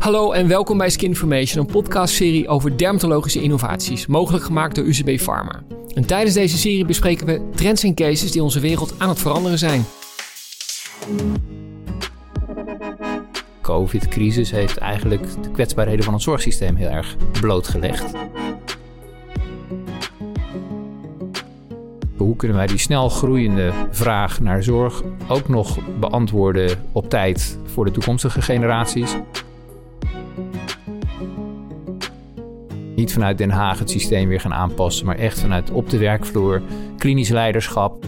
Hallo en welkom bij Skinformation, een podcastserie over dermatologische innovaties, mogelijk gemaakt door UCB Pharma. En tijdens deze serie bespreken we trends en cases die onze wereld aan het veranderen zijn. COVID-crisis heeft eigenlijk de kwetsbaarheden van het zorgsysteem heel erg blootgelegd. Hoe kunnen wij die snel groeiende vraag naar zorg ook nog beantwoorden op tijd voor de toekomstige generaties? Niet vanuit Den Haag het systeem weer gaan aanpassen, maar echt vanuit op de werkvloer, klinisch leiderschap.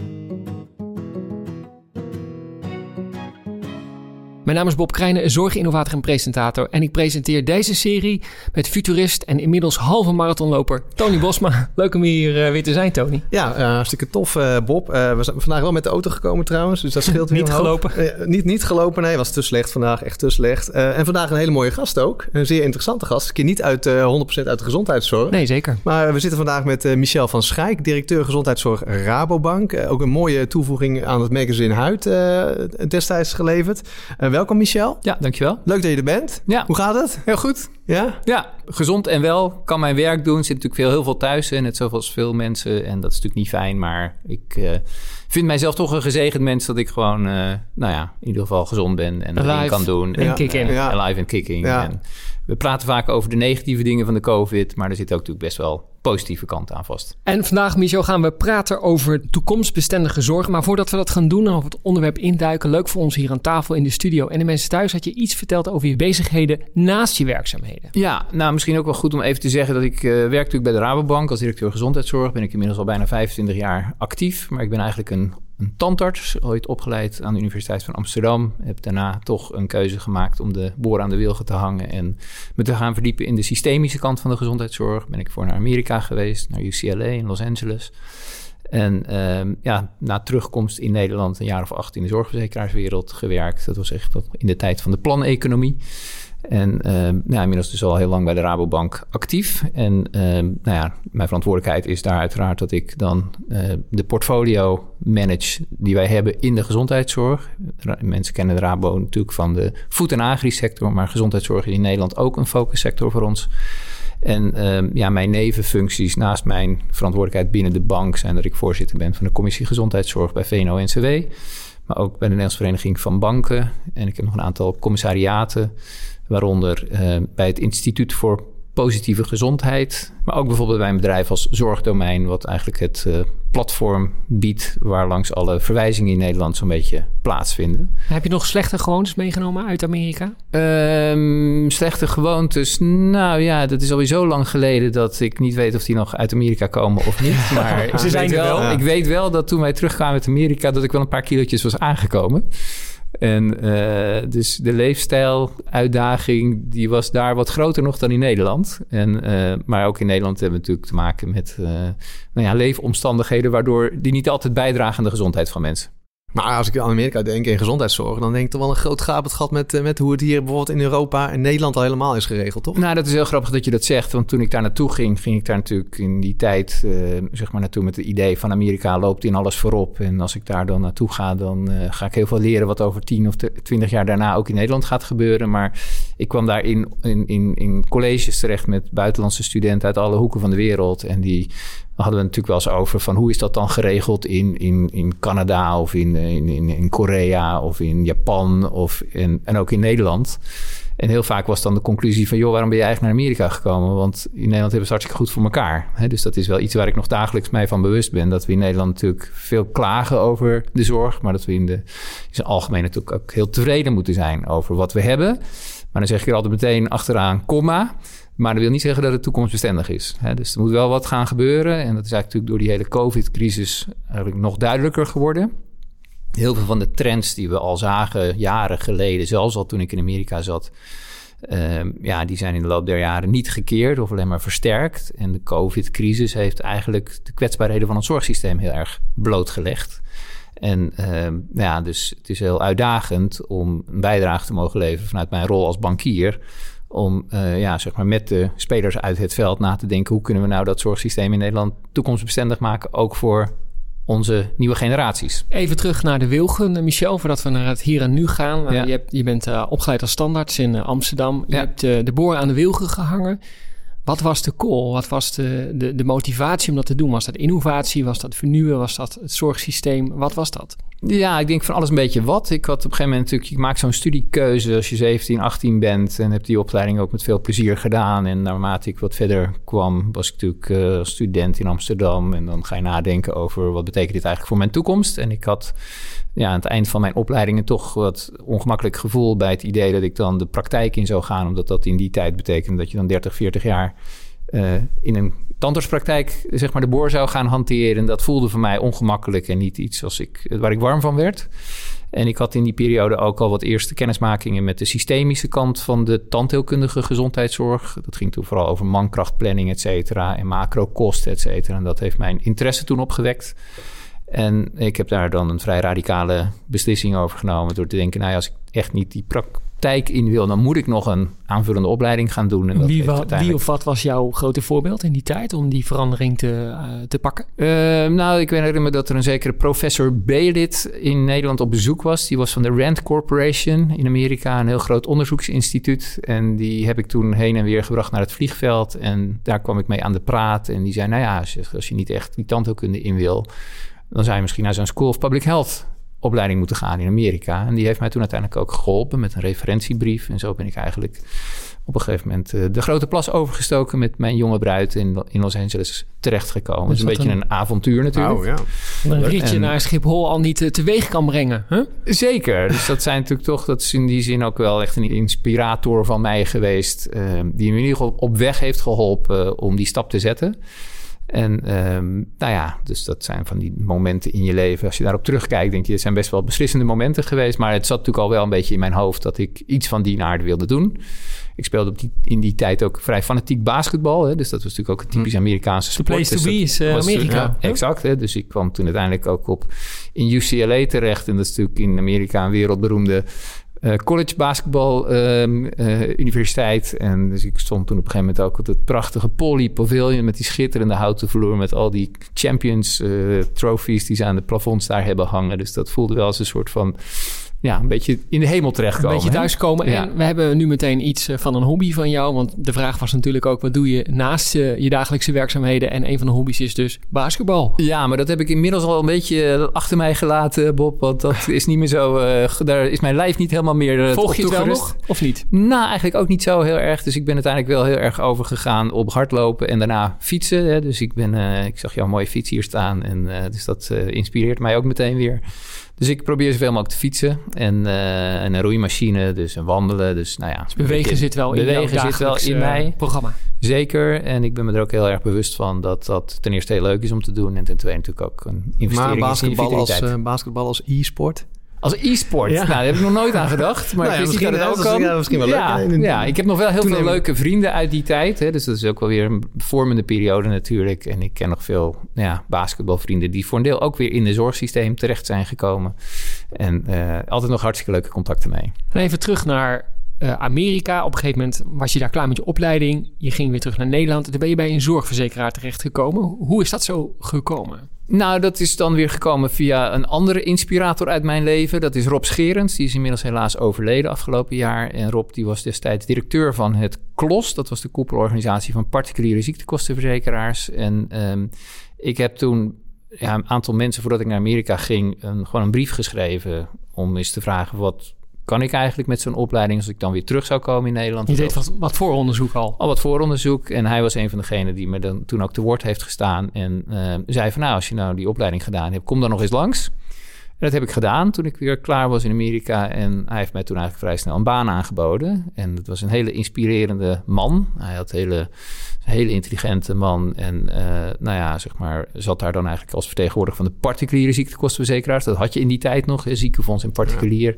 Mijn naam is Bob Krijnen, zorginnovator en presentator. En ik presenteer deze serie met futurist en inmiddels halve marathonloper Tony Bosma. Leuk om hier uh, weer te zijn, Tony. Ja, uh, hartstikke tof, uh, Bob. we zijn vandaag wel met de auto gekomen trouwens, dus dat scheelt niet gelopen. niet, niet gelopen, nee, was te slecht vandaag, echt te slecht. en vandaag een hele mooie gast ook, een zeer interessante gast. Een keer niet uit 100% uit de gezondheidszorg. Nee, zeker. Maar we zitten vandaag met Michel van Schijk, directeur gezondheidszorg Rabobank. ook een mooie toevoeging aan het magazine Huid destijds geleverd. welkom Michel. Ja, dankjewel. Leuk dat je er bent. Ja. Hoe gaat het? Heel goed. Ja? Ja, gezond en wel. Kan mijn werk doen. Zit natuurlijk veel, heel veel thuis. En net zoals veel mensen. En dat is natuurlijk niet fijn. Maar ik uh, vind mijzelf toch een gezegend mens... dat ik gewoon, uh, nou ja, in ieder geval gezond ben. En dat kan doen. En ja. kicking. Ja. Alive en kicking. Ja. En we praten vaak over de negatieve dingen van de COVID. Maar er zit ook natuurlijk best wel positieve kant aan vast. En vandaag, Michel, gaan we praten over toekomstbestendige zorg. Maar voordat we dat gaan doen en over het onderwerp induiken... leuk voor ons hier aan tafel in de studio en de mensen thuis... had je iets verteld over je bezigheden naast je werkzaamheden. Ja, nou misschien ook wel goed om even te zeggen... dat ik uh, werk natuurlijk bij de Rabobank als directeur gezondheidszorg. Ben ik inmiddels al bijna 25 jaar actief. Maar ik ben eigenlijk een een tandarts, ooit opgeleid aan de Universiteit van Amsterdam. Heb daarna toch een keuze gemaakt om de boor aan de wilgen te hangen en me te gaan verdiepen in de systemische kant van de gezondheidszorg. Ben ik voor naar Amerika geweest, naar UCLA in Los Angeles. En uh, ja, na terugkomst in Nederland, een jaar of acht in de zorgverzekeraarswereld gewerkt. Dat was echt in de tijd van de planeconomie. En nou inmiddels dus al heel lang bij de Rabobank actief. En uh, nou ja, mijn verantwoordelijkheid is daar uiteraard dat ik dan uh, de portfolio manage die wij hebben in de gezondheidszorg. Mensen kennen de Rabo natuurlijk van de voed- en agri-sector, maar gezondheidszorg is in Nederland ook een focussector voor ons. En uh, ja, mijn nevenfuncties naast mijn verantwoordelijkheid binnen de bank zijn dat ik voorzitter ben van de Commissie Gezondheidszorg bij VNO-NCW. Maar ook bij de Nederlandse Vereniging van Banken. En ik heb nog een aantal commissariaten. Waaronder uh, bij het Instituut voor Positieve Gezondheid. Maar ook bijvoorbeeld bij een bedrijf als Zorgdomein, wat eigenlijk het uh, platform biedt waar langs alle verwijzingen in Nederland zo'n beetje plaatsvinden. Heb je nog slechte gewoontes meegenomen uit Amerika? Um, slechte gewoontes? Nou ja, dat is alweer zo lang geleden dat ik niet weet of die nog uit Amerika komen of niet. Maar Ze zijn ik, weet wel, wel, ja. ik weet wel dat toen wij terugkwamen uit Amerika, dat ik wel een paar kilootjes was aangekomen. En uh, dus de leefstijluitdaging, die was daar wat groter nog dan in Nederland. En, uh, maar ook in Nederland hebben we natuurlijk te maken met uh, nou ja, leefomstandigheden... waardoor die niet altijd bijdragen aan de gezondheid van mensen. Maar als ik aan Amerika denk en gezondheidszorg... dan denk ik toch wel een groot gapend gat met, met hoe het hier bijvoorbeeld in Europa... en Nederland al helemaal is geregeld, toch? Nou, dat is heel grappig dat je dat zegt. Want toen ik daar naartoe ging, ging ik daar natuurlijk in die tijd... Uh, zeg maar naartoe met het idee van Amerika loopt in alles voorop. En als ik daar dan naartoe ga, dan uh, ga ik heel veel leren... wat over tien of twintig jaar daarna ook in Nederland gaat gebeuren. Maar ik kwam daar in, in, in, in colleges terecht met buitenlandse studenten... uit alle hoeken van de wereld. En die hadden we natuurlijk wel eens over van hoe is dat dan geregeld in, in, in Canada of in, in, in, in Korea of in Japan of en ook in Nederland. En heel vaak was dan de conclusie van... joh, waarom ben je eigenlijk naar Amerika gekomen? Want in Nederland hebben het hartstikke goed voor elkaar. He, dus dat is wel iets waar ik nog dagelijks mij van bewust ben. Dat we in Nederland natuurlijk veel klagen over de zorg... maar dat we in, de, in zijn algemeen natuurlijk ook heel tevreden moeten zijn... over wat we hebben. Maar dan zeg ik er altijd meteen achteraan, komma... Maar dat wil niet zeggen dat het toekomstbestendig is. Hè? Dus er moet wel wat gaan gebeuren. En dat is eigenlijk door die hele COVID-crisis eigenlijk nog duidelijker geworden. Heel veel van de trends die we al zagen jaren geleden, zelfs al toen ik in Amerika zat, uh, ja, die zijn in de loop der jaren niet gekeerd of alleen maar versterkt. En de COVID-crisis heeft eigenlijk de kwetsbaarheden van het zorgsysteem heel erg blootgelegd. En uh, ja, dus het is heel uitdagend om een bijdrage te mogen leveren vanuit mijn rol als bankier om uh, ja, zeg maar met de spelers uit het veld na te denken... hoe kunnen we nou dat zorgsysteem in Nederland toekomstbestendig maken... ook voor onze nieuwe generaties. Even terug naar de Wilgen, eh, Michel, voordat we naar het hier en nu gaan. Eh, je, hebt, je, bent uh, opgeleid als standaards in Amsterdam. Je hebt de boor aan de Wilgen gehangen. Wat was de call? Wat was de, de, de motivatie om dat te doen? Was dat innovatie? Was dat vernieuwen? Was dat het zorgsysteem? Wat was dat? Ja, ik denk van alles een beetje wat. Ik had op een gegeven moment natuurlijk, je maakt zo'n studiekeuze als je 17, 18 bent en heb die opleiding ook met veel plezier gedaan. En naarmate ik wat verder kwam, was ik natuurlijk uh, student in Amsterdam. En dan ga je nadenken over wat betekent dit eigenlijk voor mijn toekomst. En ik had ja, aan het eind van mijn opleidingen toch wat ongemakkelijk gevoel bij het idee dat ik dan de praktijk in zou gaan. Omdat dat in die tijd betekende dat je dan 30, 40 jaar uh, in een tandartspraktijk zeg maar de boor zou gaan hanteren. Dat voelde voor mij ongemakkelijk en niet iets als ik, waar ik warm van werd. En ik had in die periode ook al wat eerste kennismakingen met de systemische kant van de tandheelkundige gezondheidszorg. Dat ging toen vooral over mankrachtplanning, et cetera, en macrokosten, et cetera. En dat heeft mijn interesse toen opgewekt. En ik heb daar dan een vrij radicale beslissing over genomen door te denken, nou ja, als ik echt niet die praktijk in wil, dan moet ik nog een aanvullende opleiding gaan doen. En dat wie, uiteindelijk... wie of wat was jouw grote voorbeeld in die tijd om die verandering te, uh, te pakken? Uh, nou, ik herinner me dat er een zekere professor Belit in Nederland op bezoek was. Die was van de Rand Corporation in Amerika, een heel groot onderzoeksinstituut. En die heb ik toen heen en weer gebracht naar het vliegveld. En daar kwam ik mee aan de praat. En die zei, nou ja, als je, als je niet echt die tandheelkunde in wil dan zou je misschien naar zo'n School of Public Health opleiding moeten gaan in Amerika. En die heeft mij toen uiteindelijk ook geholpen met een referentiebrief. En zo ben ik eigenlijk op een gegeven moment uh, de grote plas overgestoken met mijn jonge bruid in, in Los Angeles terechtgekomen. Dus, is een beetje een, avontuur natuurlijk. Oh, ja. Een ritje naar Schiphol al niet uh, teweeg kan brengen. Huh? Zeker. Dus dat zijn natuurlijk toch, dat is in die zin ook wel echt een inspirator van mij geweest. Uh, die me in ieder geval op weg heeft geholpen om die stap te zetten. En um, nou ja, dus dat zijn van die momenten in je leven. Als je daarop terugkijkt, denk je, het zijn best wel beslissende momenten geweest. Maar het zat natuurlijk al wel een beetje in mijn hoofd dat ik iets van die aard wilde doen. Ik speelde op die, in die tijd ook vrij fanatiek basketbal. Hè, dus dat was natuurlijk ook een typisch hm. Amerikaanse sport. The place to be is uh, Amerika. exact. Hè, dus ik kwam toen uiteindelijk ook op in UCLA terecht. En dat is natuurlijk in Amerika een wereldberoemde uh, college basketbal um, uh, universiteit. En dus ik stond toen op een gegeven moment ook op het prachtige Poly Pavilion met die schitterende houten vloer met al die champions uh, trophies die ze aan de plafonds daar hebben hangen. Dus dat voelde wel als een soort van ja, een beetje in de hemel terechtkomen. Een beetje thuiskomen. Ja. En we hebben nu meteen iets eh, van een hobby van jou. Want de vraag was natuurlijk ook, wat doe je naast je, je dagelijkse werkzaamheden? En een van de hobby's is dus basketbal. Ja, maar dat heb ik inmiddels al een beetje eh, achter mij gelaten, Bob. Want dat is niet meer zo, uh, daar is mijn lijf niet helemaal meer uh, Volg je het wel nog, of niet? Nou, eigenlijk ook niet zo heel erg. Dus ik ben uiteindelijk wel heel erg overgegaan op hardlopen en daarna fietsen. Hè. Dus ik ben, ik zag jouw mooie fiets hier staan. En dus dat inspireert mij ook meteen weer. Dus ik probeer zoveel mogelijk te fietsen. En, uh, en een roeimachine, dus een wandelen. Dus nou ja. Dus bewegen zit wel in bewegen zit wel in mij. programma. Zeker. En ik ben me er ook heel erg bewust van dat dat ten eerste heel leuk is om te doen. En ten tweede natuurlijk ook een investering maar basketbal in als, uh, basketbal als e-sport? Als e-sport? Ja. Nou, daar heb ik nog nooit aan gedacht. Maar nou ja, misschien, dat het ook kan. Ja, misschien wel ja, leuk. Ja, ik heb nog wel heel veel leuke vrienden uit die tijd. Hè, dus dat is ook wel weer een vormende periode natuurlijk. En ik ken nog veel ja, basketbalvrienden... die voor een deel ook weer in het zorgsysteem terecht zijn gekomen. En uh, altijd nog hartstikke leuke contacten mee. even terug naar uh, Amerika. Op een gegeven moment was je daar klaar met je opleiding. Je ging weer terug naar Nederland. Toen ben je bij een zorgverzekeraar terechtgekomen. Hoe is dat zo gekomen? Nou, dat is dan weer gekomen via een andere inspirator uit mijn leven. Dat is Rob Scherens. Die is inmiddels helaas overleden afgelopen jaar. En Rob die was destijds directeur van het KLOS. Dat was de koepelorganisatie van particuliere ziektekostenverzekeraars. En um, ik heb toen ja, een aantal mensen, voordat ik naar Amerika ging... Een, gewoon een brief geschreven om eens te vragen... wat kan ik eigenlijk met zo'n opleiding als ik dan weer terug zou komen in Nederland? Je deed wat, wat vooronderzoek al? Al wat vooronderzoek. En hij was een van degenen die me dan toen ook te woord heeft gestaan. En uh, zei van nou, als je nou die opleiding gedaan hebt, kom dan nog eens langs. En dat heb ik gedaan toen ik weer klaar was in Amerika. En hij heeft mij toen eigenlijk vrij snel een baan aangeboden. En het was een hele inspirerende man. Hij had een hele, hele intelligente man. En uh, nou ja, zeg maar, zat daar dan eigenlijk als vertegenwoordiger van de particuliere ziektekostenverzekeraars. Dat had je in die tijd nog, ziekenfonds in particulier.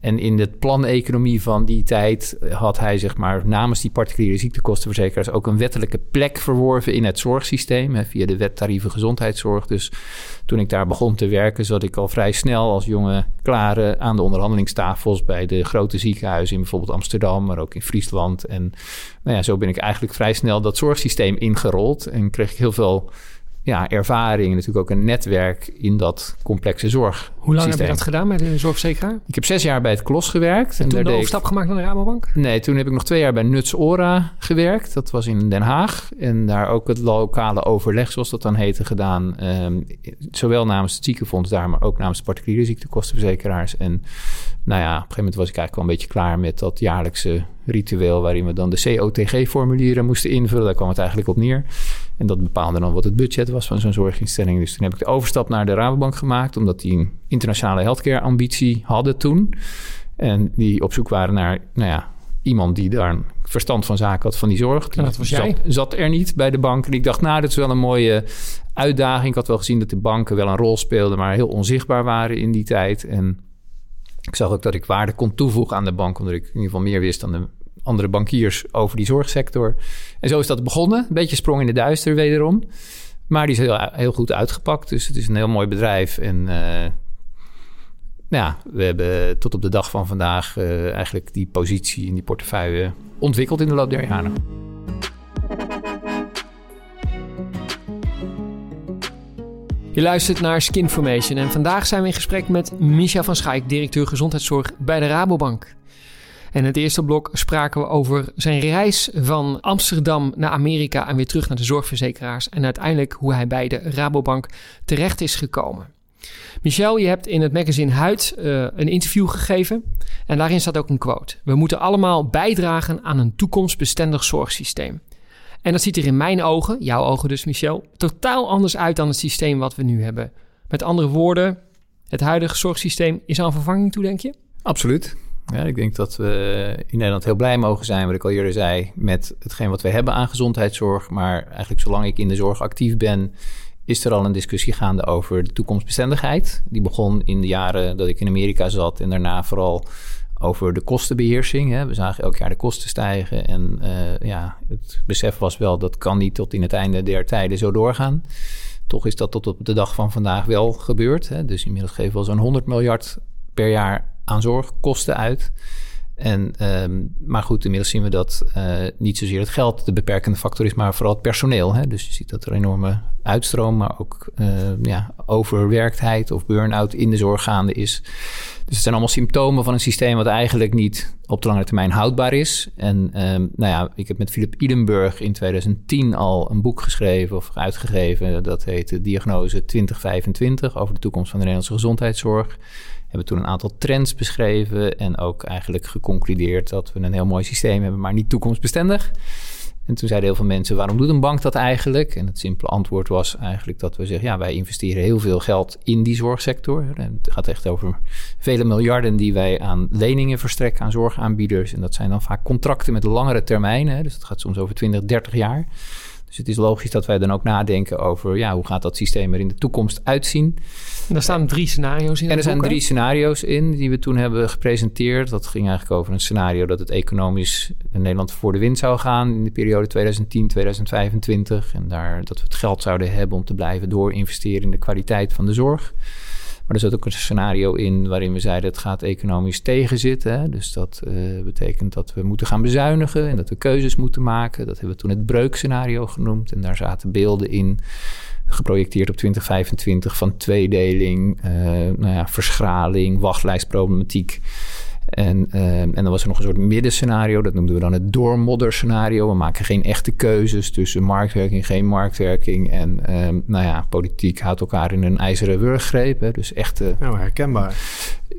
En in de planeconomie van die tijd had hij zeg maar, namens die particuliere ziektekostenverzekeraars ook een wettelijke plek verworven in het zorgsysteem via de wet tarieven gezondheidszorg. Dus toen ik daar begon te werken, zat ik al vrij snel als jonge klare aan de onderhandelingstafels bij de grote ziekenhuizen in bijvoorbeeld Amsterdam, maar ook in Friesland. En nou ja, zo ben ik eigenlijk vrij snel dat zorgsysteem ingerold en kreeg ik heel veel ja, ervaring en natuurlijk ook een netwerk in dat complexe zorg. Hoe lang heb je dat gedaan met de zorgverzekeraar? Ik heb zes jaar bij het KLOS gewerkt. En, en toen de overstap gemaakt naar de Rabobank? Nee, toen heb ik nog twee jaar bij Nuts Ora gewerkt. Dat was in Den Haag. En daar ook het lokale overleg, zoals dat dan heette, gedaan. Um, zowel namens het ziekenfonds daar, maar ook namens de particuliere ziektekostenverzekeraars. En nou ja, op een gegeven moment was ik eigenlijk wel een beetje klaar met dat jaarlijkse ritueel waarin we dan de COTG-formulieren moesten invullen. Daar kwam het eigenlijk op neer. En dat bepaalde dan wat het budget was van zo'n zorginstelling. Dus toen heb ik de overstap naar de Rabobank gemaakt, omdat die een internationale healthcare-ambitie hadden toen. En die op zoek waren naar, nou ja, iemand die daar een verstand van zaken had van die zorg. En dat was jij? Zat, zat, er niet bij de bank. En ik dacht, nou, dat is wel een mooie uitdaging. Ik had wel gezien dat de banken wel een rol speelden, maar heel onzichtbaar waren in die tijd. En ik zag ook dat ik waarde kon toevoegen aan de bank, omdat ik in ieder geval meer wist dan de andere bankiers over die zorgsector. En zo is dat begonnen. Een beetje sprong in de duister wederom. Maar die is heel, heel goed uitgepakt. Dus het is een heel mooi bedrijf. En uh, ja, we hebben tot op de dag van vandaag uh, eigenlijk die positie in die portefeuille ontwikkeld in de loop der jaren. Je luistert naar Skinformation en vandaag zijn we in gesprek met Micha van Schaik, directeur gezondheidszorg bij de Rabobank. En in het eerste blok spraken we over zijn reis van Amsterdam naar Amerika en weer terug naar de zorgverzekeraars. En uiteindelijk hoe hij bij de Rabobank terecht is gekomen. Michel, je hebt in het magazine Huid uh, een interview gegeven. En daarin staat ook een quote. We moeten allemaal bijdragen aan een toekomstbestendig zorgsysteem. En dat ziet er in mijn ogen, jouw ogen dus Michel, totaal anders uit dan het systeem wat we nu hebben. Met andere woorden, het huidige zorgsysteem is aan vervanging toe, denk je? Absoluut. Ja, ik denk dat we in Nederland heel blij mogen zijn, wat ik al eerder zei, met hetgeen wat we hebben aan gezondheidszorg. Maar eigenlijk zolang ik in de zorg actief ben, is er al een discussie gaande over de toekomstbestendigheid. Die begon in de jaren dat ik in Amerika zat en daarna vooral over de kostenbeheersing. Hè. We zagen elk jaar de kosten stijgen en uh, ja, het besef was wel dat kan niet tot in het einde der tijden zo doorgaan. Toch is dat tot op de dag van vandaag wel gebeurd. Hè. Dus inmiddels geven we al zo'n 100 miljard per jaar aan zorgkosten uit. En, um, maar goed, inmiddels zien we dat uh, niet zozeer het geld de beperkende factor is, maar vooral het personeel. Hè? Dus je ziet dat er enorme uitstroom, maar ook uh, ja, overwerktheid of burn-out in de zorg gaande is. Dus het zijn allemaal symptomen van een systeem wat eigenlijk niet op de lange termijn houdbaar is. En um, nou ja, ik heb met Philip Idenburg in 2010 al een boek geschreven of uitgegeven. Dat heet Diagnose 2025 over de toekomst van de Nederlandse gezondheidszorg hebben toen een aantal trends beschreven en ook eigenlijk geconcludeerd dat we een heel mooi systeem hebben, maar niet toekomstbestendig. En toen zeiden heel veel mensen, waarom doet een bank dat eigenlijk? En het simpele antwoord was eigenlijk dat we zeggen, ja, wij investeren heel veel geld in die zorgsector. En het gaat echt over vele miljarden die wij aan leningen verstrekken aan zorgaanbieders. En dat zijn dan vaak contracten met langere termijnen. Dus dat gaat soms over 20, 30 jaar. Dus het is logisch dat wij dan ook nadenken over ja, hoe gaat dat systeem er in de toekomst uitzien. En daar staan drie scenario's in. En er zijn drie scenario's in die we toen hebben gepresenteerd. Dat ging eigenlijk over een scenario dat het economisch in Nederland voor de wind zou gaan in de periode 2010-2025. En daar dat we het geld zouden hebben om te blijven doorinvesteren in de kwaliteit van de zorg. Maar er zat ook een scenario in waarin we zeiden het gaat economisch tegenzitten. Hè? Dus dat uh, betekent dat we moeten gaan bezuinigen en dat we keuzes moeten maken. Dat hebben we toen het breukscenario genoemd. En daar zaten beelden in geprojecteerd op 2025 van tweedeling, uh, nou ja, verschraling, wachtlijstproblematiek. En, uh, en dan was er nog een soort middenscenario, dat noemden we dan het doormodderscenario. We maken geen echte keuzes tussen marktwerking, geen marktwerking. En uh, nou ja, politiek houdt elkaar in een ijzeren wurggreep. Hè, dus echte... Nou, herkenbaar.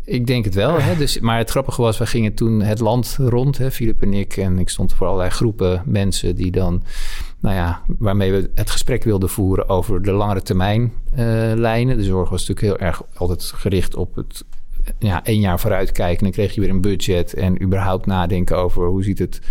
Ik denk het wel. Hè, dus, maar het grappige was, we gingen toen het land rond, hè, Filip en ik. En ik stond voor allerlei groepen mensen die dan nou ja, waarmee we het gesprek wilden voeren over de langere termijn uh, lijnen. De zorg was natuurlijk heel erg altijd gericht op het ja, één jaar vooruit kijken. Dan kreeg je weer een budget en überhaupt nadenken over hoe ziet het.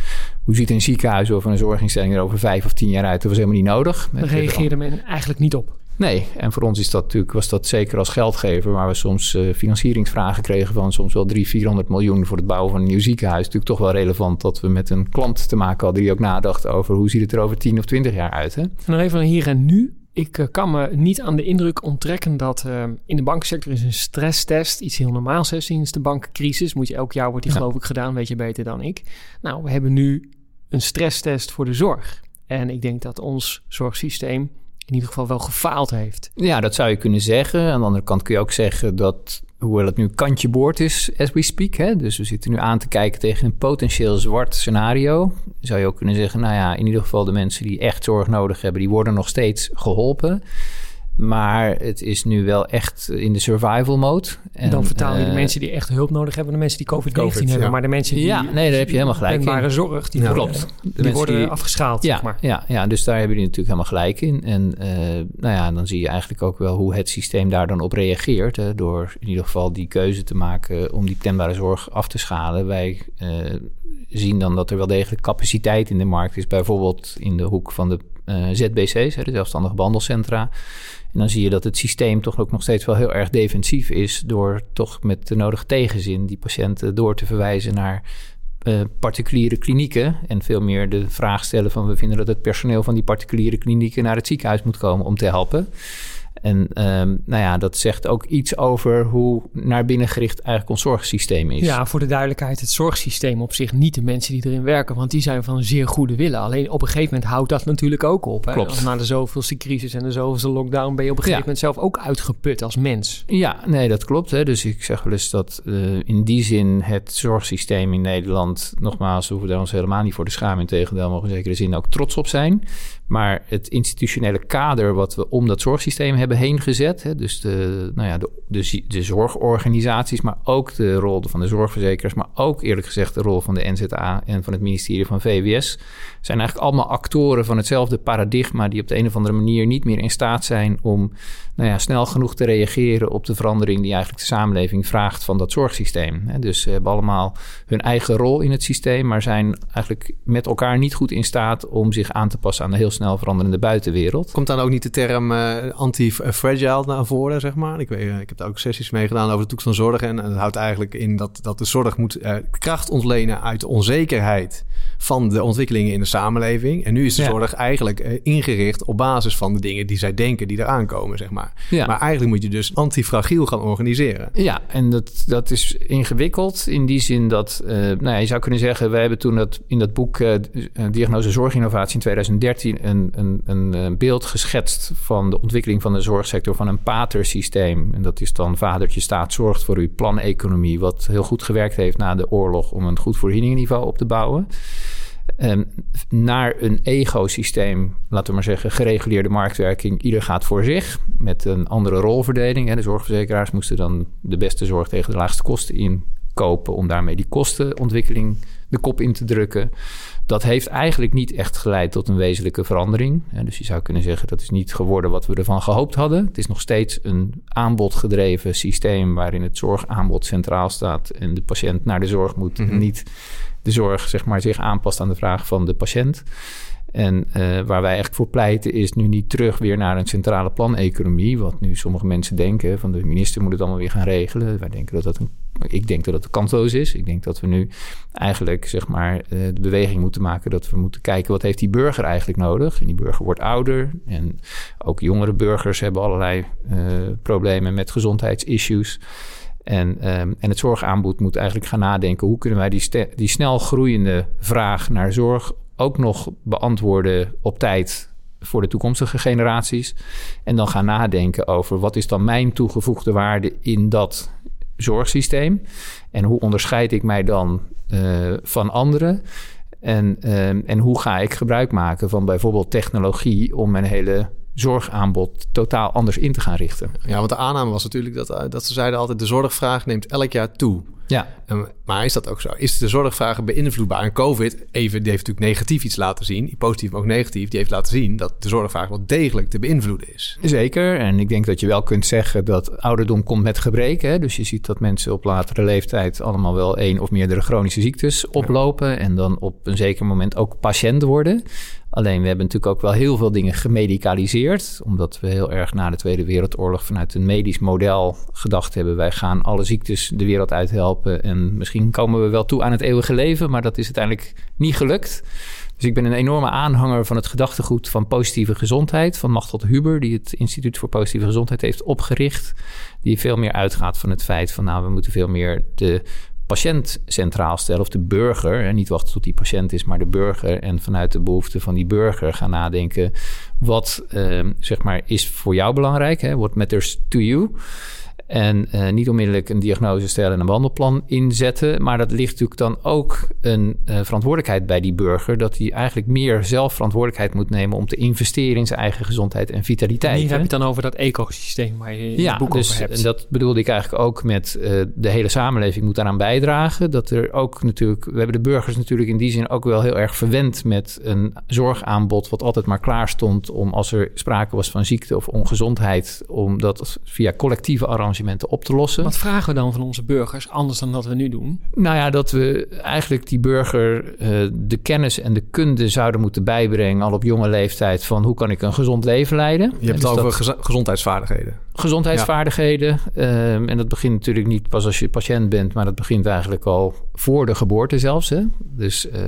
Hoe ziet een ziekenhuis of een zorginstelling er over vijf of tien jaar uit? Dat was helemaal niet nodig. Daar reageerde men eigenlijk niet op. Nee, en voor ons is dat natuurlijk, was dat zeker als geldgever, waar we soms uh, financieringsvragen kregen van soms wel 300, 400 miljoen voor het bouwen van een nieuw ziekenhuis. Natuurlijk toch wel relevant dat we met een klant te maken hadden die ook nadacht over hoe ziet het er over 10 of 20 jaar uit. Hè? En nog even hier en nu. Ik uh, kan me niet aan de indruk onttrekken dat uh, in de banksector is een stresstest iets heel normaals is sinds de bankcrisis. Moet je elk jaar wordt die ja. geloof ik gedaan, weet je beter dan ik. Nou, we hebben nu een stresstest voor de zorg. En ik denk dat ons zorgsysteem in ieder geval wel gefaald heeft. Ja, dat zou je kunnen zeggen. Aan de andere kant kun je ook zeggen dat, hoewel het nu kantje boord is, as we speak, hè, dus we zitten nu aan te kijken tegen een potentieel zwart scenario, zou je ook kunnen zeggen, nou ja, in ieder geval de mensen die echt zorg nodig hebben, die worden nog steeds geholpen. Maar het is nu wel echt in de survival mode. En dan vertaal je de eh, mensen die echt hulp nodig hebben, de mensen die COVID-19 hebben. Maar de mensen die. Ja, nee, daar heb je helemaal gelijk in. zorg, die worden, klopt. die worden afgeschaald. Ja, zeg maar. ja, ja, dus daar hebben jullie natuurlijk helemaal gelijk in. En uh, nou ja, dan zie je eigenlijk ook wel hoe het systeem daar dan op reageert. Hè, door in ieder geval die keuze te maken om die tembare zorg af te schalen. Wij uh, zien dan dat er wel degelijk capaciteit in de markt is. Bijvoorbeeld in de hoek van de ZBC's, hè, de zelfstandige behandelcentra. En dan zie je dat het systeem toch ook nog steeds wel heel erg defensief is. Door toch met de nodige tegenzin die patiënten door te verwijzen naar uh, particuliere klinieken. En veel meer de vraag stellen van we vinden dat het personeel van die particuliere klinieken naar het ziekenhuis moet komen om te helpen. En um, nou ja, dat zegt ook iets over hoe naar binnen gericht eigenlijk ons zorgsysteem is. Ja, voor de duidelijkheid, het zorgsysteem op zich niet de mensen die erin werken, want die zijn van zeer goede willen. Alleen op een gegeven moment houdt dat natuurlijk ook op. Hè? Klopt. Na de zoveelste crisis en de zoveelste lockdown ben je op een gegeven moment zelf ook uitgeput als mens. Ja, nee, dat klopt. Hè. Dus ik zeg wel eens dat uh, in die zin het zorgsysteem in Nederland, nogmaals, we hoeven daar ons helemaal niet voor de schaam. In tegendeel, mogen in zekere zin ook trots op zijn. Maar het institutionele kader wat we om dat zorgsysteem hebben heen gezet, hè, dus de, nou ja, de, de, zorgorganisaties, maar ook de rol van de zorgverzekeraars, maar ook eerlijk gezegd de rol van de NZA en van het ministerie van VWS, zijn eigenlijk allemaal actoren van hetzelfde paradigma die op de een of andere manier niet meer in staat zijn om nou ja, snel genoeg te reageren op de verandering die eigenlijk de samenleving vraagt van dat zorgsysteem. Dus ze hebben allemaal hun eigen rol in het systeem, maar zijn eigenlijk met elkaar niet goed in staat om zich aan te passen aan de heel snel veranderende buitenwereld. Komt dan ook niet de term uh, anti-fragile naar voren, zeg maar? Ik, weet, eh, ik heb daar ook sessies mee gedaan over de toekomst van zorg. En, dat houdt eigenlijk in dat, dat de zorg moet uh, kracht ontlenen uit de onzekerheid van de ontwikkelingen in de samenleving. En nu is de zorg eigenlijk uh, ingericht op basis van de dingen die zij denken die eraan komen, zeg maar. Ja. Maar eigenlijk moet je dus antifragiel gaan organiseren. Ja, en dat, dat is ingewikkeld in die zin dat, uh, nou ja, je zou kunnen zeggen, wij hebben toen dat, in dat boek Diagnose Zorginnovatie in 2013 een, een, een beeld geschetst van de ontwikkeling van de zorgsector van een patersysteem. En dat is dan vadertje staat zorgt voor uw planeconomie, wat heel goed gewerkt heeft na de oorlog om een goed voorzieningenniveau op te bouwen. Um, naar een ecosysteem, laten we maar zeggen, gereguleerde marktwerking. Ieder gaat voor zich met een andere rolverdeling. De zorgverzekeraars moesten dan de beste zorg tegen de laagste kosten inkopen om daarmee die kostenontwikkeling de kop in te drukken. Dat heeft eigenlijk niet echt geleid tot een wezenlijke verandering. Dus je zou kunnen zeggen dat is niet geworden wat we ervan gehoopt hadden. Het is nog steeds een aanbodgedreven systeem waarin het zorgaanbod centraal staat en de patiënt naar de zorg moet. Mm Niet de zorg zeg maar, zich aanpast aan de vraag van de patiënt. En uh, waar wij eigenlijk voor pleiten is nu niet terug weer naar een centrale planeconomie. Wat nu sommige mensen denken van de minister moet het allemaal weer gaan regelen. Wij denken dat dat een, ik denk dat het kansloos is. Ik denk dat we nu eigenlijk zeg maar uh, de beweging moeten maken dat we moeten kijken wat heeft die burger eigenlijk nodig. En die burger wordt ouder en ook jongere burgers hebben allerlei uh, problemen met gezondheidsissues. En, um, en het zorgaanbod moet eigenlijk gaan nadenken... hoe kunnen wij die, die snel groeiende vraag naar zorg... ook nog beantwoorden op tijd voor de toekomstige generaties. En dan gaan nadenken over wat is dan mijn toegevoegde waarde in dat zorgsysteem. En hoe onderscheid ik mij dan uh, van anderen. En, uh, en hoe ga ik gebruik maken van bijvoorbeeld technologie om mijn hele zorgaanbod totaal anders in te gaan richten. Ja, want de aanname was natuurlijk dat, eh, dat ze zeiden altijd... de zorgvraag neemt elk jaar toe. Ja. maar is dat ook zo? Is de zorgvraag beïnvloedbaar? En COVID, even, die heeft natuurlijk negatief iets laten zien. Positief, maar ook negatief. Die heeft laten zien dat de zorgvraag wel degelijk te beïnvloeden is. Zeker. En ik denk dat je wel kunt zeggen dat ouderdom komt met gebreken. Dus je ziet dat mensen op latere leeftijd allemaal wel één of meerdere chronische ziektes oplopen. En dan op een zeker moment ook patiënt worden. Alleen we hebben natuurlijk ook wel heel veel dingen gemedicaliseerd. Omdat we heel erg na de Tweede Wereldoorlog vanuit een medisch model gedacht hebben. Wij gaan alle ziektes de wereld uit helpen. En misschien komen we wel toe aan het eeuwige leven. Maar dat is uiteindelijk niet gelukt. Dus ik ben een enorme aanhanger van het gedachtegoed van positieve gezondheid. Van Machteld Huber, die het Instituut voor Positieve Gezondheid heeft opgericht. Die veel meer uitgaat van het feit van nou, we moeten veel meer de patiënt centraal stellen, of de burger. En niet wachten tot die patiënt is, maar de burger. En vanuit de behoeften van die burger gaan nadenken. Wat ehm, zeg maar is voor jou belangrijk? Hè? What matters to you? En uh, niet onmiddellijk een diagnose stellen en een behandelplan inzetten. Maar dat ligt natuurlijk dan ook een uh, verantwoordelijkheid bij die burger. Dat hij eigenlijk meer zelf verantwoordelijkheid moet nemen om te investeren in zijn eigen gezondheid en vitaliteit. En hier heb je het dan over dat ecosysteem waar je ja, het boek dus, over hebt. En dat bedoelde ik eigenlijk ook met uh, de hele samenleving moet daaraan bijdragen. Dat er ook natuurlijk, we hebben de burgers natuurlijk in die zin ook wel heel erg verwend met een zorgaanbod wat altijd maar klaar stond om als er sprake was van ziekte of ongezondheid, om dat via collectieve arrangementen op te lossen. Wat vragen we dan van onze burgers anders dan dat we nu doen? Nou ja, dat we eigenlijk die burger uh, de kennis en de kunde zouden moeten bijbrengen, al op jonge leeftijd, van hoe kan ik een gezond leven leiden. Je hebt dus het over gez gezondheidsvaardigheden. Gezondheidsvaardigheden. Ja. Um, en dat begint natuurlijk niet pas als je patiënt bent, maar dat begint eigenlijk al voor de geboorte zelfs. Hè? Dus. Uh,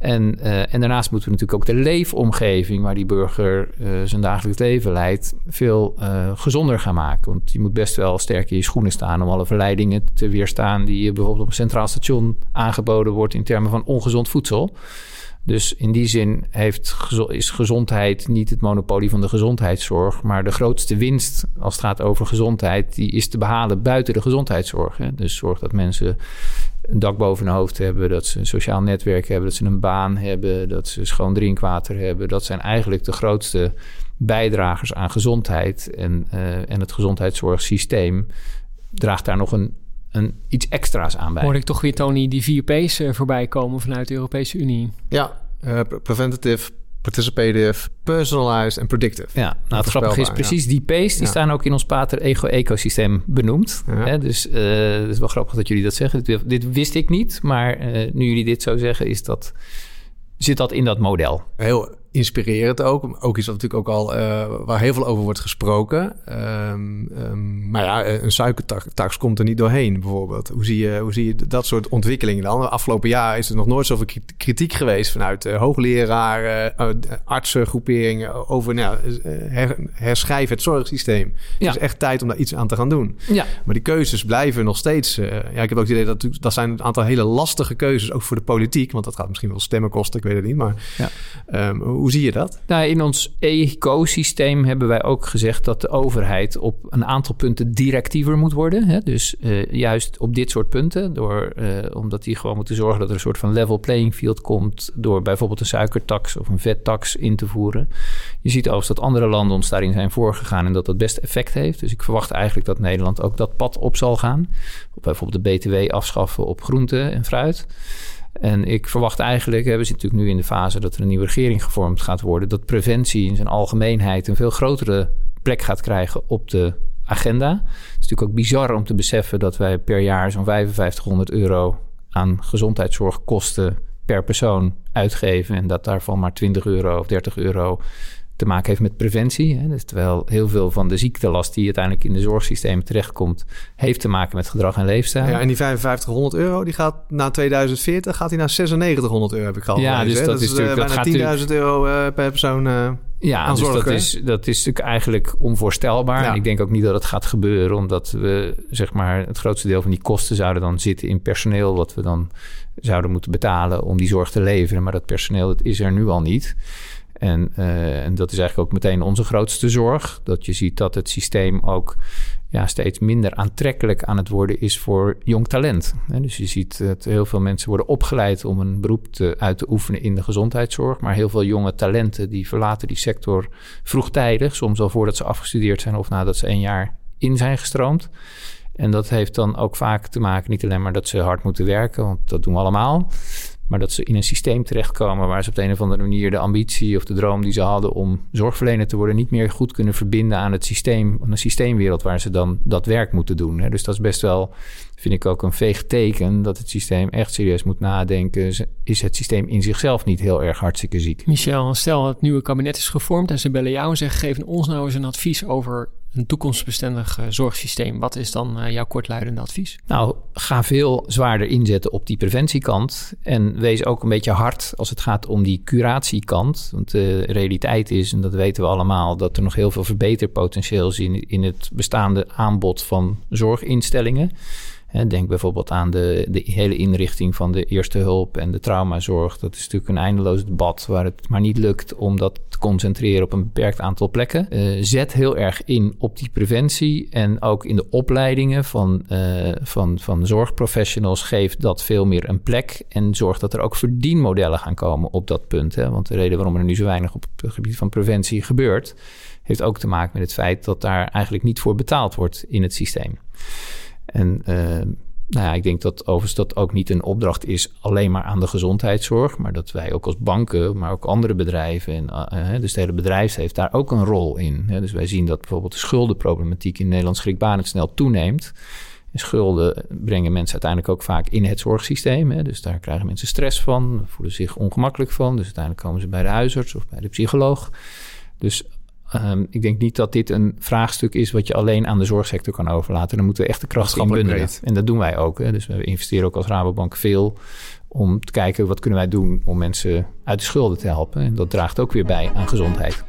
en, uh, en daarnaast moeten we natuurlijk ook de leefomgeving waar die burger uh, zijn dagelijks leven leidt, veel gezonder gaan maken. Want je moet best wel sterk in je schoenen staan om alle verleidingen te weerstaan die je bijvoorbeeld op een centraal station aangeboden wordt in termen van ongezond voedsel. Dus in die zin heeft, is gezondheid niet het monopolie van de gezondheidszorg. Maar de grootste winst als het gaat over gezondheid, die is te behalen buiten de gezondheidszorg. Hè. Dus zorg dat mensen een dak boven hun hoofd hebben, dat ze een sociaal netwerk hebben, dat ze een baan hebben, dat ze schoon drinkwater hebben. Dat zijn eigenlijk de grootste bijdragers aan gezondheid. En, uh, en het gezondheidszorgsysteem draagt daar nog een, een iets extra's aan bij. Hoor ik toch weer, Tony, die vier P's uh, voorbij komen vanuit de Europese Unie. Ja, uh, preventative, participative, personalized en predictive. Ja, nou het grappige is precies ja. die P's, die ja. staan ook in ons Pater Ego ecosysteem benoemd. Ja. Hè? Dus uh, het is wel grappig dat jullie dat zeggen. Dit, dit wist ik niet, maar uh, nu jullie dit zo zeggen, is dat, zit dat in dat model. Heel inspirerend ook. Ook iets wat natuurlijk ook al uh, waar heel veel over wordt gesproken. Um, um, maar ja, een suikertax komt er niet doorheen, bijvoorbeeld. Hoe zie je, hoe zie je dat soort ontwikkelingen dan? Afgelopen jaar is er nog nooit zoveel kritiek geweest vanuit uh, hoogleraren, uh, artsengroeperingen over nou, her, herschrijven het zorgsysteem. Ja. Het is echt tijd om daar iets aan te gaan doen. Ja. Maar die keuzes blijven nog steeds. ja, ik heb ook het idee dat dat zijn een aantal hele lastige keuzes, ook voor de politiek, want dat gaat misschien wel stemmen kosten, ik weet het niet. Maar ja. um, hoe zie je dat? Nou, in ons ecosysteem hebben wij ook gezegd dat de overheid op een aantal punten directiever moet worden. Hè? Dus uh, juist op dit soort punten, door, uh, omdat die gewoon moeten zorgen dat er een soort van level playing field komt, door bijvoorbeeld een suikertax of een vettax in te voeren. Je ziet overigens dat andere landen ons daarin zijn voorgegaan en dat dat best effect heeft. Dus ik verwacht eigenlijk dat Nederland ook dat pad op zal gaan. Bijvoorbeeld de BTW afschaffen op groente en fruit. En ik verwacht eigenlijk, we zitten natuurlijk nu in de fase dat er een nieuwe regering gevormd gaat worden, dat preventie in zijn algemeenheid een veel grotere plek gaat krijgen op de agenda. Het is natuurlijk ook bizar om te beseffen dat wij per jaar zo'n 5500 euro aan gezondheidszorgkosten per persoon uitgeven en dat daarvan maar 20 euro of 30 euro te maken heeft met preventie. Hè. Dus terwijl heel veel van de ziektelast die uiteindelijk in de zorgsystemen terechtkomt, heeft te maken met gedrag en leefstijl. Ja, en die 5500 euro, die gaat na 2040 gaat die naar 9600 euro, heb ik al Ja, dus dat, dat, is natuurlijk bijna 10.000 euro uh, per persoon. Uh, ja, dus dat is, dat is natuurlijk eigenlijk onvoorstelbaar. Ja. En ik denk ook niet dat het gaat gebeuren, omdat we zeg maar het grootste deel van die kosten zouden dan zitten in personeel, wat we dan zouden moeten betalen om die zorg te leveren. Maar dat personeel dat is er nu al niet. En, uh, en dat is eigenlijk ook meteen onze grootste zorg. Dat je ziet dat het systeem ook ja, steeds minder aantrekkelijk aan het worden is voor jong talent. En dus je ziet dat heel veel mensen worden opgeleid om een beroep te, uit te oefenen in de gezondheidszorg. Maar heel veel jonge talenten die verlaten die sector vroegtijdig. Soms al voordat ze afgestudeerd zijn of nadat ze een jaar in zijn gestroomd. En dat heeft dan ook vaak te maken, niet alleen maar dat ze hard moeten werken, want dat doen we allemaal. Maar dat ze in een systeem terechtkomen waar ze op de een of andere manier de ambitie of de droom die ze hadden om zorgverlener te worden, niet meer goed kunnen verbinden aan het systeem, aan een systeemwereld waar ze dan dat werk moeten doen. Dus dat is best wel, vind ik ook een veeg teken dat het systeem echt serieus moet nadenken. Is het systeem in zichzelf niet heel erg hartstikke ziek? Michel, stel het nieuwe kabinet is gevormd en ze bellen jou en zeggen: geef ons nou eens een advies over een toekomstbestendig uh, zorgsysteem. Wat is dan uh, jouw kortluidende advies? Nou, ga veel zwaarder inzetten op die preventiekant. En wees ook een beetje hard als het gaat om die curatiekant. Want de realiteit is, en dat weten we allemaal, dat er nog heel veel verbeterpotentieel is in, in het bestaande aanbod van zorginstellingen. Denk bijvoorbeeld aan de, de hele inrichting van de eerste hulp en de traumazorg. Dat is natuurlijk een eindeloos debat waar het maar niet lukt om dat te concentreren op een beperkt aantal plekken. Uh, zet heel erg in op die preventie en ook in de opleidingen van, uh, van, van zorgprofessionals geeft dat veel meer een plek en zorgt dat er ook verdienmodellen gaan komen op dat punt. Hè? Want de reden waarom er nu zo weinig op het gebied van preventie gebeurt, heeft ook te maken met het feit dat daar eigenlijk niet voor betaald wordt in het systeem. En uh, nou ja, ik denk dat overigens dat ook niet een opdracht is alleen maar aan de gezondheidszorg, maar dat wij ook als banken, maar ook andere bedrijven, en, uh, dus de hele bedrijfsleven daar ook een rol in. Dus wij zien dat bijvoorbeeld de schuldenproblematiek in Nederland schrikbarend snel toeneemt. En schulden brengen mensen uiteindelijk ook vaak in het zorgsysteem. Hè. Dus daar krijgen mensen stress van, voelen zich ongemakkelijk van. Dus uiteindelijk komen ze bij de huisarts of bij de psycholoog. Dus Um, ik denk niet dat dit een vraagstuk is wat je alleen aan de zorgsector kan overlaten. Dan moeten we echt de kracht in bundelen. En dat doen wij ook. Hè. Dus we investeren ook als Rabobank veel om te kijken wat kunnen wij doen om mensen uit de schulden te helpen. En dat draagt ook weer bij aan gezondheid.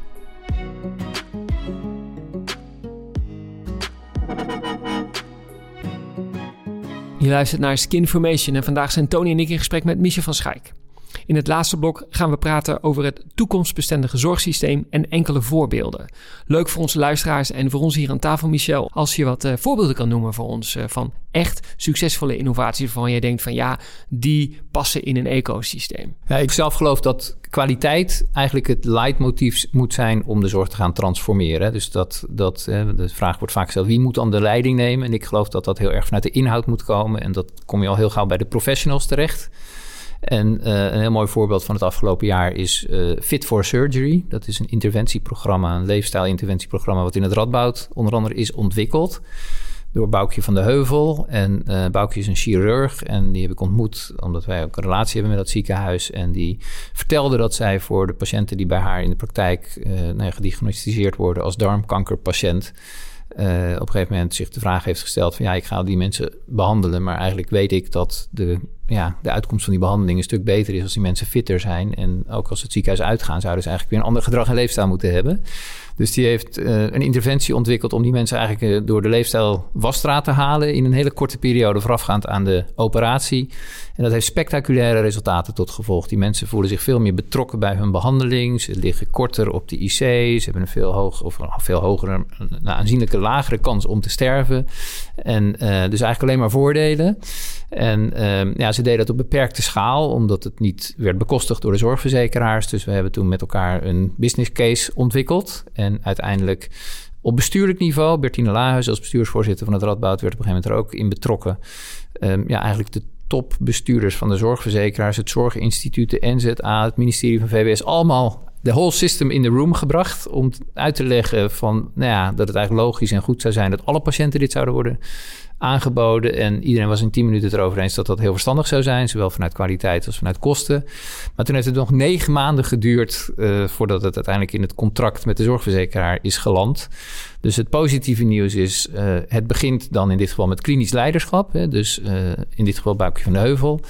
Je luistert naar Skinformation en vandaag zijn Tony en ik in gesprek met Michel van Schaik. In het laatste blok gaan we praten over het toekomstbestendige zorgsysteem en enkele voorbeelden. Leuk voor onze luisteraars en voor ons hier aan tafel, Michel, als je wat uh, voorbeelden kan noemen voor ons uh, van echt succesvolle innovaties waarvan jij denkt van ja, die passen in een ecosysteem. Ja, ik zelf geloof dat kwaliteit eigenlijk het leidmotief moet zijn om de zorg te gaan transformeren. Dus dat, dat de vraag wordt vaak gesteld, wie moet dan de leiding nemen? En ik geloof dat dat heel erg vanuit de inhoud moet komen. En dat kom je al heel gauw bij de professionals terecht. En uh, een heel mooi voorbeeld van het afgelopen jaar is uh, Fit for Surgery. Dat is een interventieprogramma, een leefstijl-interventieprogramma... wat in het Radboud onder andere is ontwikkeld door Boukje van de Heuvel. En uh, Boukje is een chirurg en die heb ik ontmoet omdat wij ook een relatie hebben met dat ziekenhuis. En die vertelde dat zij voor de patiënten die bij haar in de praktijk uh, nou gediagnosticeerd worden als darmkankerpatiënt... Uh, op een gegeven moment zich de vraag heeft gesteld van ja, ik ga die mensen behandelen, maar eigenlijk weet ik dat de ja, de uitkomst van die behandeling een stuk beter is als die mensen fitter zijn. En ook als het ziekenhuis uitgaan, zouden ze eigenlijk weer een ander gedrag en leefstijl moeten hebben. Dus die heeft uh, een interventie ontwikkeld om die mensen eigenlijk uh, door de leefstijl wasstraat te halen in een hele korte periode voorafgaand aan de operatie. En dat heeft spectaculaire resultaten tot gevolg. Die mensen voelen zich veel meer betrokken bij hun behandeling. Ze liggen korter op de IC. Ze hebben een veel, hoog, of een veel hogere, een aanzienlijke lagere kans om te sterven. En uh, dus eigenlijk alleen maar voordelen. En ehm, ja, ze deden dat op beperkte schaal, omdat het niet werd bekostigd door de zorgverzekeraars. Dus we hebben toen met elkaar een business case ontwikkeld. En uiteindelijk op bestuurlijk niveau, Bertine Lahuis als bestuursvoorzitter van het Radboud werd op een gegeven moment er ook in betrokken. Um, ja, eigenlijk de topbestuurders van de zorgverzekeraars, het Zorginstituut, de NZA, het ministerie van VWS, allemaal de whole system in the room gebracht om uit te leggen van, nou ja, dat het eigenlijk logisch en goed zou zijn dat alle patiënten dit zouden worden aangeboden. En iedereen was in 10 minuten erover eens dat dat heel verstandig zou zijn, zowel vanuit kwaliteit als vanuit kosten. Maar toen heeft het nog negen maanden geduurd uh, voordat het uiteindelijk in het contract met de zorgverzekeraar is geland. Dus het positieve nieuws is, uh, het begint dan in dit geval met klinisch leiderschap. Hè, dus uh, in dit geval Buikje van de Heuvel.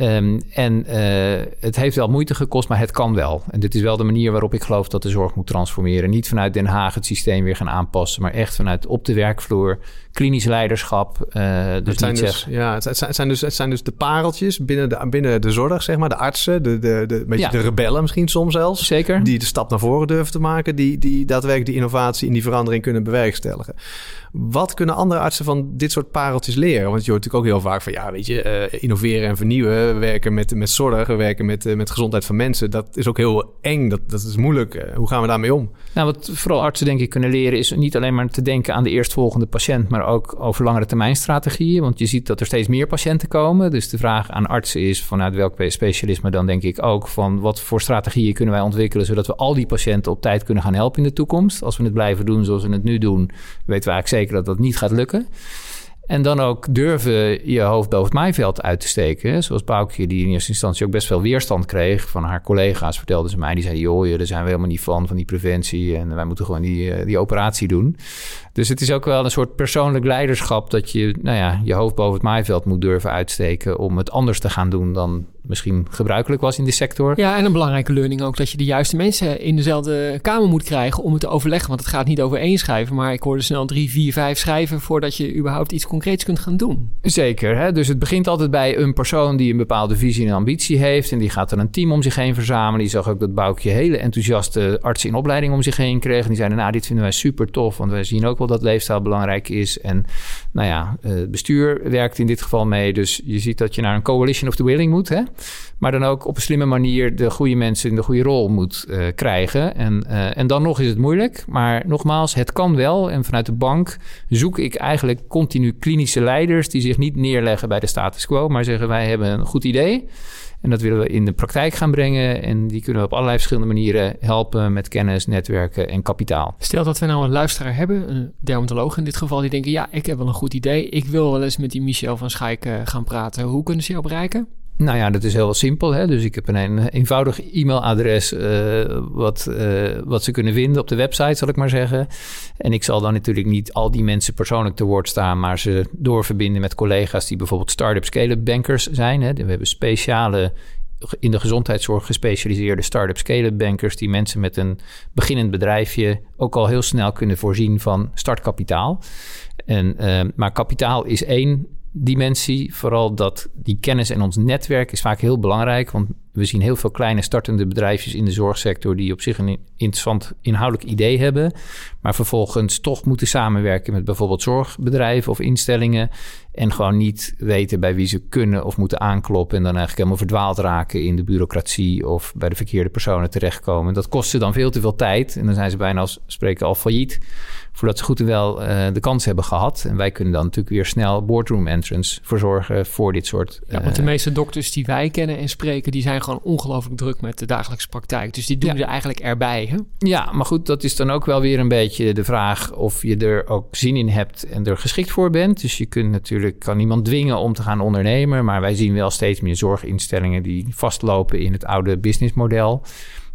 Um, en uh, het heeft wel moeite gekost, maar het kan wel. En dit is wel de manier waarop ik geloof dat de zorg moet transformeren. Niet vanuit Den Haag het systeem weer gaan aanpassen, maar echt vanuit op de werkvloer, klinisch leiderschap. Uh, dus het zijn dus, ja, het zijn, het, zijn dus, het zijn dus de pareltjes binnen de, binnen de zorg, zeg maar. De artsen, de, de, de, beetje ja. de rebellen misschien soms zelfs. Zeker. Die de stap naar voren durven te maken, die, die daadwerkelijk die innovatie en die verandering kunnen bewerkstelligen. Wat kunnen andere artsen van dit soort pareltjes leren? Want je hoort natuurlijk ook heel vaak van, ja, weet je, uh, innoveren en vernieuwen. We werken met, met zorg, we werken met, uh, met gezondheid van mensen. Dat is ook heel eng, dat, dat is moeilijk. Hoe gaan we daarmee om? Nou, wat vooral artsen denk ik kunnen leren is niet alleen maar te denken aan de eerstvolgende patiënt, maar ook over langere termijn strategieën. Want je ziet dat er steeds meer patiënten komen. Dus de vraag aan artsen is vanuit welk specialisme dan denk ik ook van wat voor strategieën kunnen wij ontwikkelen zodat we al die patiënten op tijd kunnen gaan helpen in de toekomst. Als we het blijven doen zoals we het nu doen, weten we eigenlijk zeker dat dat niet gaat lukken. En dan ook durven je hoofd boven het maaiveld uit te steken. Zoals Boukje, die in eerste instantie ook best veel weerstand kreeg van haar collega's, vertelde ze mij. Die zei, joh, daar zijn we helemaal niet van, van die preventie. En wij moeten gewoon die, eh, die operatie doen. Dus het is ook wel een soort persoonlijk leiderschap... dat je nou ja, je hoofd boven het maaiveld moet durven uitsteken... om het anders te gaan doen dan misschien gebruikelijk was in de sector. Ja, en een belangrijke learning ook dat je de juiste mensen in dezelfde kamer moet krijgen om het te overleggen. Want het gaat niet over één schrijven, maar ik hoorde snel drie, vier, vijf schrijven voordat je überhaupt iets concreets kunt gaan doen. Zeker, hè? dus het begint altijd bij een persoon die een bepaalde visie en ambitie heeft. En die gaat er een team om zich heen verzamelen. Die zag ook dat Boukje hele enthousiaste artsen in opleiding om zich heen kreeg. En die zeiden, nou, dit vinden wij super tof, want wij zien ook wel dat leefstijl belangrijk is. En nou ja, het bestuur werkt in dit geval mee. Dus je ziet dat je naar een coalition of the willing moet. Hè? Maar dan ook op een slimme manier de goede mensen in de goede rol moet uh, krijgen. En, uh, en dan nog is het moeilijk. Maar nogmaals, het kan wel. En vanuit de bank zoek ik eigenlijk continu klinische leiders die zich niet neerleggen bij de status quo, maar zeggen wij hebben een goed idee. En dat willen we in de praktijk gaan brengen. En die kunnen we op allerlei verschillende manieren helpen met kennis, netwerken en kapitaal. Stel dat we nou een luisteraar hebben, een dermatoloog in dit geval, die denken: ja, ik heb wel een goed idee. Ik wil wel eens met die Michel van Schaik gaan praten. Hoe kunnen ze jou bereiken? Nou ja, dat is heel simpel. Hè? Dus ik heb een, een eenvoudig e-mailadres uh, wat, uh, wat ze kunnen vinden op de website, zal ik maar zeggen. En ik zal dan natuurlijk niet al die mensen persoonlijk te woord staan, maar ze doorverbinden met collega's die bijvoorbeeld start-up scale-up bankers zijn. Hè? We hebben speciale in de gezondheidszorg gespecialiseerde start-up scale-up bankers die mensen met een beginnend bedrijfje ook al heel snel kunnen voorzien van startkapitaal. En, uh, maar kapitaal is één dimensie. Vooral dat die kennis en ons netwerk is vaak heel belangrijk. Want we zien heel veel kleine startende bedrijfjes in de zorgsector die op zich een interessant inhoudelijk idee hebben. Maar vervolgens toch moeten samenwerken met bijvoorbeeld zorgbedrijven of instellingen. En gewoon niet weten bij wie ze kunnen of moeten aankloppen. En dan eigenlijk helemaal verdwaald raken in de bureaucratie of bij de verkeerde personen terechtkomen. Dat kost ze dan veel te veel tijd. En dan zijn ze bijna als spreken al failliet voordat ze goed en wel uh, de kans hebben gehad. En wij kunnen dan natuurlijk weer snel boardroom entrance verzorgen voor dit soort. Ja, want de eh, meeste dokters die wij kennen en spreken, die zijn gewoon ongelooflijk druk met de dagelijkse praktijk. Dus die doen ja. eigenlijk erbij. Hè? Ja, maar goed, dat is dan ook wel weer een beetje de vraag of je er ook zin in hebt en er geschikt voor bent. Dus je kunt natuurlijk, kan niemand dwingen om te gaan ondernemen. Maar wij zien wel steeds meer zorginstellingen die vastlopen in het oude businessmodel.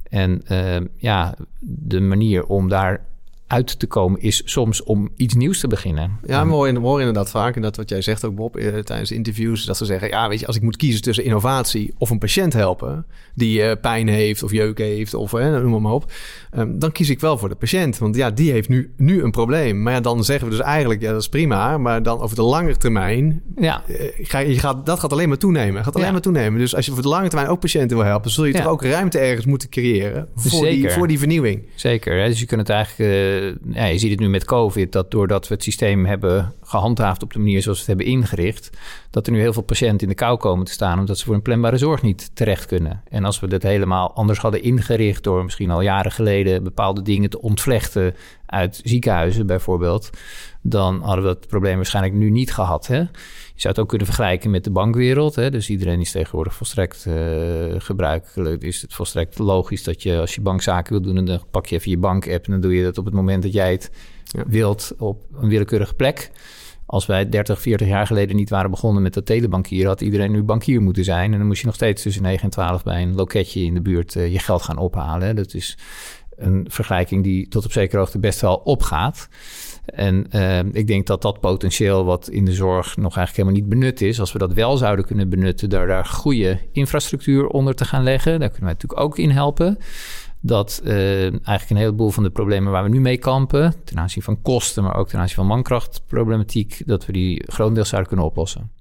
En uh, ja, de manier om daar uit te komen is soms om iets nieuws te beginnen. Ja, mooi, mooi inderdaad vaak. En dat wat jij zegt ook, Bob, eh, tijdens interviews... dat ze zeggen, ja, weet je, als ik moet kiezen tussen innovatie... of een patiënt helpen die uh, pijn heeft of jeuk heeft... of uh, noem maar op, um, dan kies ik wel voor de patiënt. Want ja, die heeft nu, nu een probleem. Maar ja, dan zeggen we dus eigenlijk, ja, dat is prima... maar dan over de lange termijn... Ja. Ga, je gaat, dat gaat alleen maar toenemen. Gaat alleen ja. maar toenemen. Dus als je voor de lange termijn ook patiënten wil helpen... zul je ja. toch ook ruimte ergens moeten creëren... voor, die, voor die vernieuwing. Zeker, hè? dus je kunt het eigenlijk ja, je ziet het nu met COVID, dat doordat we het systeem hebben gehandhaafd op de manier zoals we het hebben ingericht, dat er nu heel veel patiënten in de kou komen te staan omdat ze voor een planbare zorg niet terecht kunnen. En als we dit helemaal anders hadden ingericht door misschien al jaren geleden bepaalde dingen te ontvlechten uit ziekenhuizen bijvoorbeeld, dan hadden we dat probleem waarschijnlijk nu niet gehad. Hè? Je zou het ook kunnen vergelijken met de bankwereld. Hè? Dus iedereen is tegenwoordig volstrekt uh, gebruikelijk. Is het volstrekt logisch dat je als je bankzaken wil doen... dan pak je even je bankapp en dan doe je dat op het moment dat jij het ja. wilt op een willekeurige plek. Als wij 30, 40 jaar geleden niet waren begonnen met dat telebankieren... had iedereen nu bankier moeten zijn. En dan moest je nog steeds tussen 9 en 12 bij een loketje in de buurt uh, je geld gaan ophalen. Dat is een vergelijking die tot op zekere hoogte best wel opgaat. En uh, ik denk dat dat potentieel wat in de zorg nog eigenlijk helemaal niet benut is, als we dat wel zouden kunnen benutten, door daar goede infrastructuur onder te gaan leggen, daar kunnen wij natuurlijk ook in helpen. Dat uh, eigenlijk een heleboel van de problemen waar we nu mee kampen, ten aanzien van kosten, maar ook ten aanzien van mankrachtproblematiek, dat we die grotendeels zouden kunnen oplossen.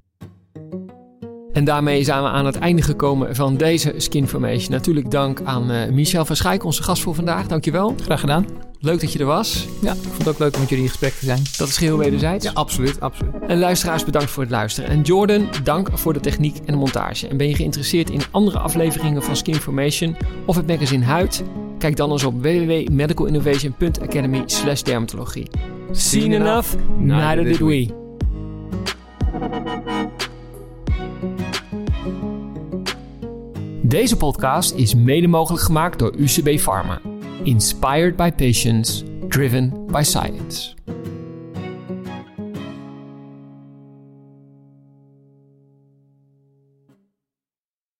En daarmee zijn we aan het einde gekomen van deze Skinformation. Natuurlijk dank aan uh, Michel van Schaik, onze gast voor vandaag. Dankjewel. Graag gedaan. Leuk dat je er was. Ja, ik vond het ook leuk om met jullie in gesprek te zijn. Dat is geheel wederzijds. Ja, absoluut, absoluut. En luisteraars, bedankt voor het luisteren. En Jordan, dank voor de techniek en de montage. En ben je geïnteresseerd in andere afleveringen van Skinformation of het magazine Huid? Kijk dan eens op www.medicalinnovation.academy slash dermatologie. Seen enough, neither did we. Deze podcast is mede mogelijk gemaakt door UCB Pharma. Inspired by patients, driven by science.